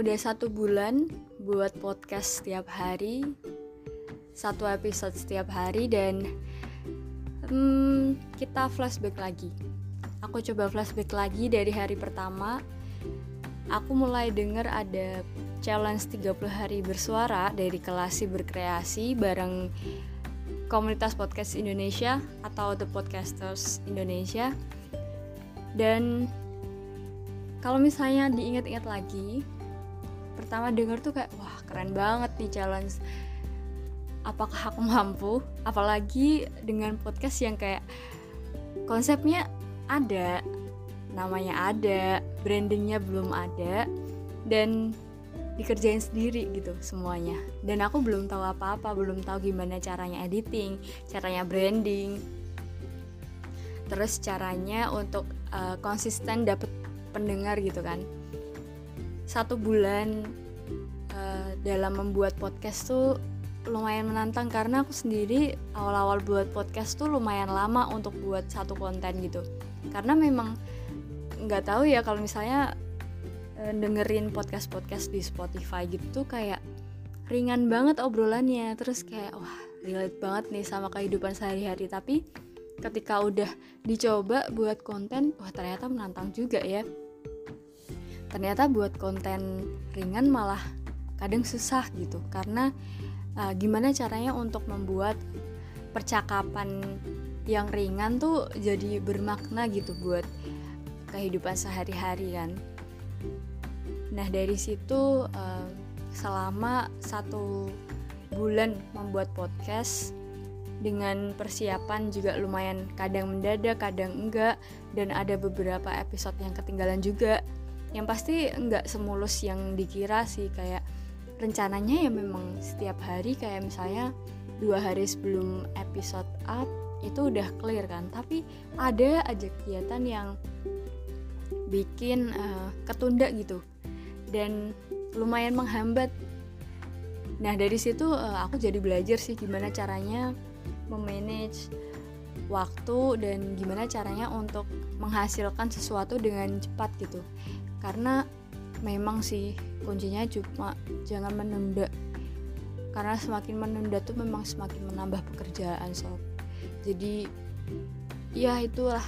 udah satu bulan buat podcast setiap hari satu episode setiap hari dan hmm, kita flashback lagi. Aku coba flashback lagi dari hari pertama. Aku mulai denger ada challenge 30 hari bersuara dari kelas berkreasi bareng komunitas podcast Indonesia atau The Podcasters Indonesia. Dan kalau misalnya diingat-ingat lagi pertama denger tuh kayak wah keren banget nih challenge. Apakah aku mampu? Apalagi dengan podcast yang kayak konsepnya ada namanya ada brandingnya belum ada dan dikerjain sendiri gitu semuanya. Dan aku belum tahu apa-apa belum tahu gimana caranya editing caranya branding. Terus caranya untuk uh, konsisten dapet pendengar gitu kan satu bulan uh, dalam membuat podcast tuh lumayan menantang karena aku sendiri awal-awal buat podcast tuh lumayan lama untuk buat satu konten gitu. Karena memang nggak tahu ya kalau misalnya uh, dengerin podcast podcast di Spotify gitu kayak ringan banget obrolannya. Terus kayak wah relate banget nih sama kehidupan sehari-hari. Tapi ketika udah dicoba buat konten wah ternyata menantang juga ya ternyata buat konten ringan malah kadang susah gitu. Karena uh, gimana caranya untuk membuat percakapan yang ringan tuh jadi bermakna gitu buat kehidupan sehari-hari kan. Nah dari situ uh, selama satu bulan membuat podcast dengan persiapan juga lumayan kadang mendadak kadang enggak dan ada beberapa episode yang ketinggalan juga yang pasti nggak semulus yang dikira sih kayak rencananya ya memang setiap hari kayak misalnya dua hari sebelum episode up itu udah clear kan. Tapi ada aja kegiatan yang bikin uh, ketunda gitu dan lumayan menghambat. Nah dari situ uh, aku jadi belajar sih gimana caranya memanage waktu dan gimana caranya untuk menghasilkan sesuatu dengan cepat gitu karena memang sih kuncinya cuma jangan menunda. Karena semakin menunda tuh memang semakin menambah pekerjaan sob. Jadi ya itulah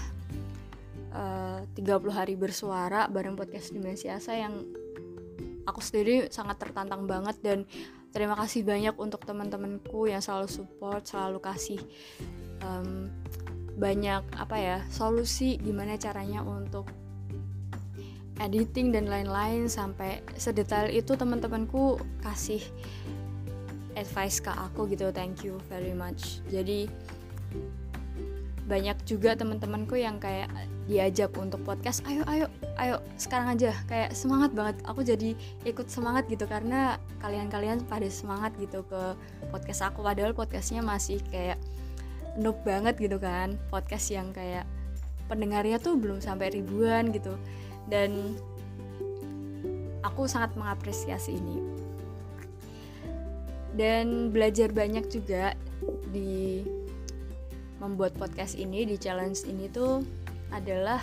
eh, uh, 30 hari bersuara bareng podcast Dimensi Asa yang aku sendiri sangat tertantang banget dan terima kasih banyak untuk teman-temanku yang selalu support selalu kasih um, banyak apa ya solusi gimana caranya untuk editing dan lain-lain sampai sedetail itu teman-temanku kasih advice ke aku gitu thank you very much. Jadi banyak juga teman-temanku yang kayak diajak untuk podcast ayo ayo ayo sekarang aja. Kayak semangat banget aku jadi ikut semangat gitu karena kalian-kalian pada semangat gitu ke podcast aku padahal podcastnya masih kayak noob banget gitu kan. Podcast yang kayak pendengarnya tuh belum sampai ribuan gitu dan aku sangat mengapresiasi ini. Dan belajar banyak juga di membuat podcast ini di challenge ini tuh adalah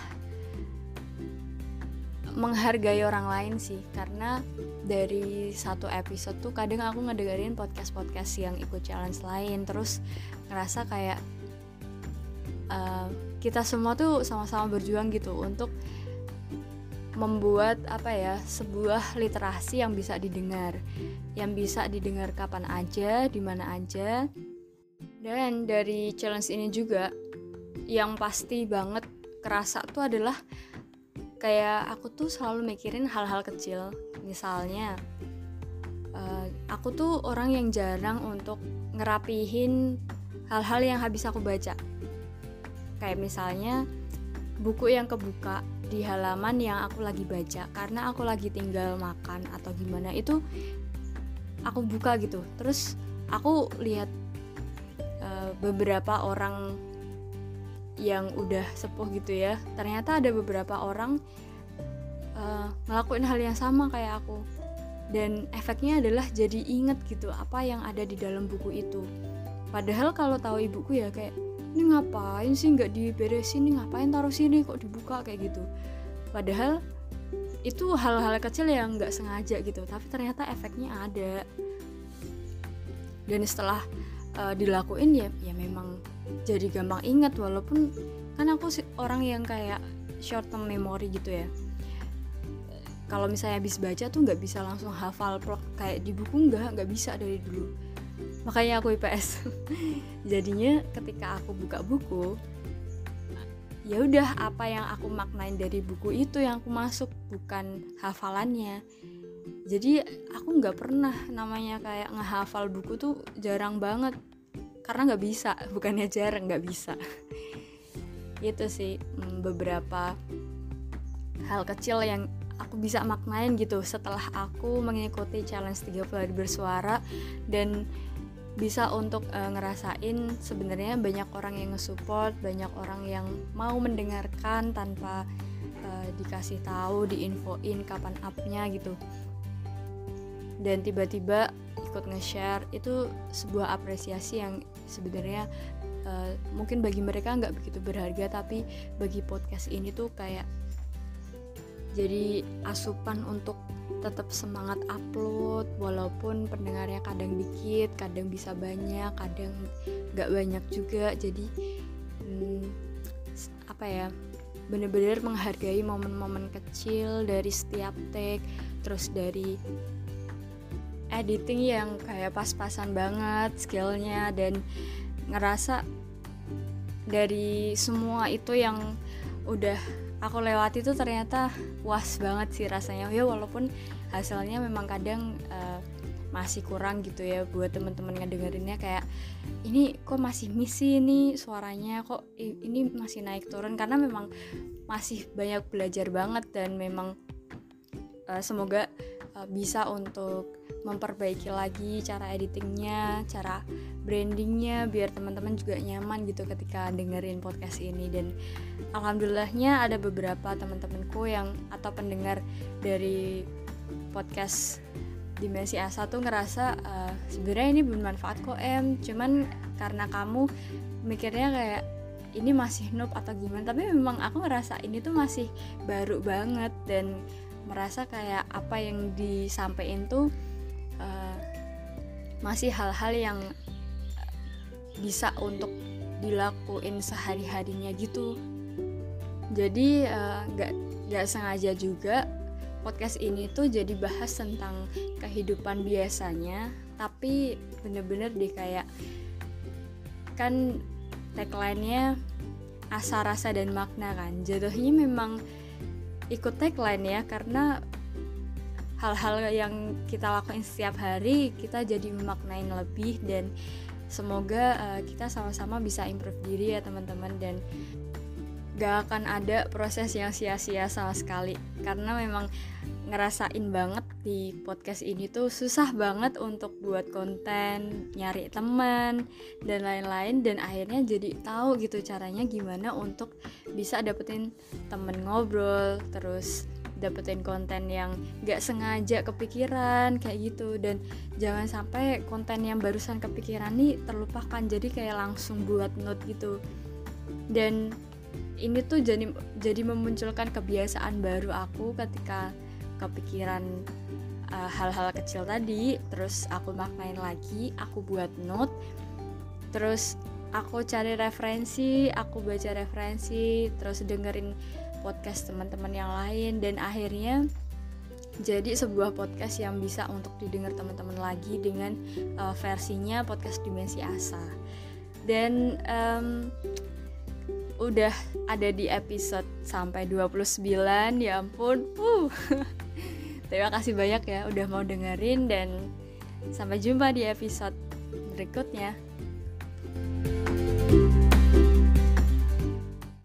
menghargai orang lain sih. Karena dari satu episode tuh kadang aku ngedengerin podcast-podcast yang ikut challenge lain. Terus ngerasa kayak uh, kita semua tuh sama-sama berjuang gitu untuk membuat apa ya sebuah literasi yang bisa didengar. Yang bisa didengar kapan aja di mana aja. Dan dari challenge ini juga yang pasti banget kerasa tuh adalah kayak aku tuh selalu mikirin hal-hal kecil. Misalnya uh, aku tuh orang yang jarang untuk ngerapihin hal-hal yang habis aku baca. Kayak misalnya buku yang kebuka di halaman yang aku lagi baca karena aku lagi tinggal makan atau gimana itu aku buka gitu. Terus aku lihat uh, beberapa orang yang udah sepuh gitu ya. Ternyata ada beberapa orang uh, ngelakuin hal yang sama kayak aku. Dan efeknya adalah jadi inget gitu apa yang ada di dalam buku itu. Padahal kalau tahu ibuku ya kayak ini ngapain sih? Nggak diberesin ini ngapain taruh sini? Kok dibuka? Kayak gitu. Padahal itu hal-hal kecil yang nggak sengaja gitu tapi ternyata efeknya ada. Dan setelah uh, dilakuin ya ya memang jadi gampang ingat walaupun kan aku orang yang kayak short term memory gitu ya. Kalau misalnya habis baca tuh nggak bisa langsung hafal kayak di buku nggak nggak bisa dari dulu makanya aku IPS jadinya ketika aku buka buku ya udah apa yang aku maknain dari buku itu yang aku masuk bukan hafalannya. Jadi aku nggak pernah namanya kayak ngehafal buku tuh jarang banget. Karena nggak bisa bukannya jarang nggak bisa. Itu sih mm, beberapa hal kecil yang aku bisa maknain gitu. Setelah aku mengikuti challenge 30 hari bersuara dan bisa untuk uh, ngerasain sebenarnya banyak orang yang nge-support, banyak orang yang mau mendengarkan tanpa uh, dikasih tahu, diinfoin kapan upnya gitu. Dan tiba-tiba ikut nge-share itu sebuah apresiasi yang sebenarnya uh, mungkin bagi mereka nggak begitu berharga tapi bagi podcast ini tuh kayak jadi asupan untuk tetap semangat upload walaupun pendengarnya kadang dikit kadang bisa banyak kadang nggak banyak juga. Jadi hmm, apa ya bener-bener menghargai momen-momen kecil dari setiap take terus dari editing yang kayak pas-pasan banget skillnya dan ngerasa dari semua itu yang udah aku lewati tuh ternyata puas banget sih rasanya. Ya walaupun hasilnya memang kadang uh, masih kurang gitu ya buat teman-teman ngedengerinnya kayak ini kok masih misi nih suaranya? Kok ini masih naik turun? Karena memang masih banyak belajar banget dan memang uh, semoga uh, bisa untuk memperbaiki lagi cara editingnya, cara brandingnya biar teman-teman juga nyaman gitu ketika dengerin podcast ini. Dan alhamdulillahnya ada beberapa teman-temanku yang atau pendengar dari podcast Dimensi Asa tuh ngerasa uh, sebenarnya ini bermanfaat kok em. Cuman karena kamu mikirnya kayak ini masih noob atau gimana? Tapi memang aku ngerasa ini tuh masih baru banget dan merasa kayak apa yang disampaikan tuh uh, masih hal-hal yang bisa untuk dilakuin sehari-harinya gitu. Jadi eh, nggak uh, nggak sengaja juga podcast ini tuh jadi bahas tentang kehidupan biasanya tapi bener-bener deh kayak kan tagline-nya asa rasa dan makna kan. Jatuhnya memang ikut tagline ya karena hal-hal yang kita lakuin setiap hari kita jadi memaknain lebih dan semoga uh, kita sama-sama bisa improve diri ya teman-teman. Dan gak akan ada proses yang sia-sia sama sekali. Karena memang ngerasain banget di podcast ini tuh susah banget untuk buat konten nyari teman dan lain-lain. Dan akhirnya jadi tahu gitu caranya gimana untuk bisa dapetin temen ngobrol terus dapetin konten yang gak sengaja kepikiran kayak gitu. Dan jangan sampai konten yang barusan kepikiran nih terlupakan jadi kayak langsung buat note gitu. Dan ini tuh jadi jadi memunculkan kebiasaan baru aku ketika kepikiran uh, hal-hal kecil tadi. Terus aku maknain lagi aku buat note terus aku cari referensi aku baca referensi terus dengerin podcast teman-teman yang lain. Dan akhirnya jadi sebuah podcast yang bisa untuk didengar teman-teman lagi dengan uh, versinya podcast Dimensi Asa. Dan um, udah ada di episode sampai 29 ya ampun. Uh. terima kasih banyak ya udah mau dengerin dan sampai jumpa di episode berikutnya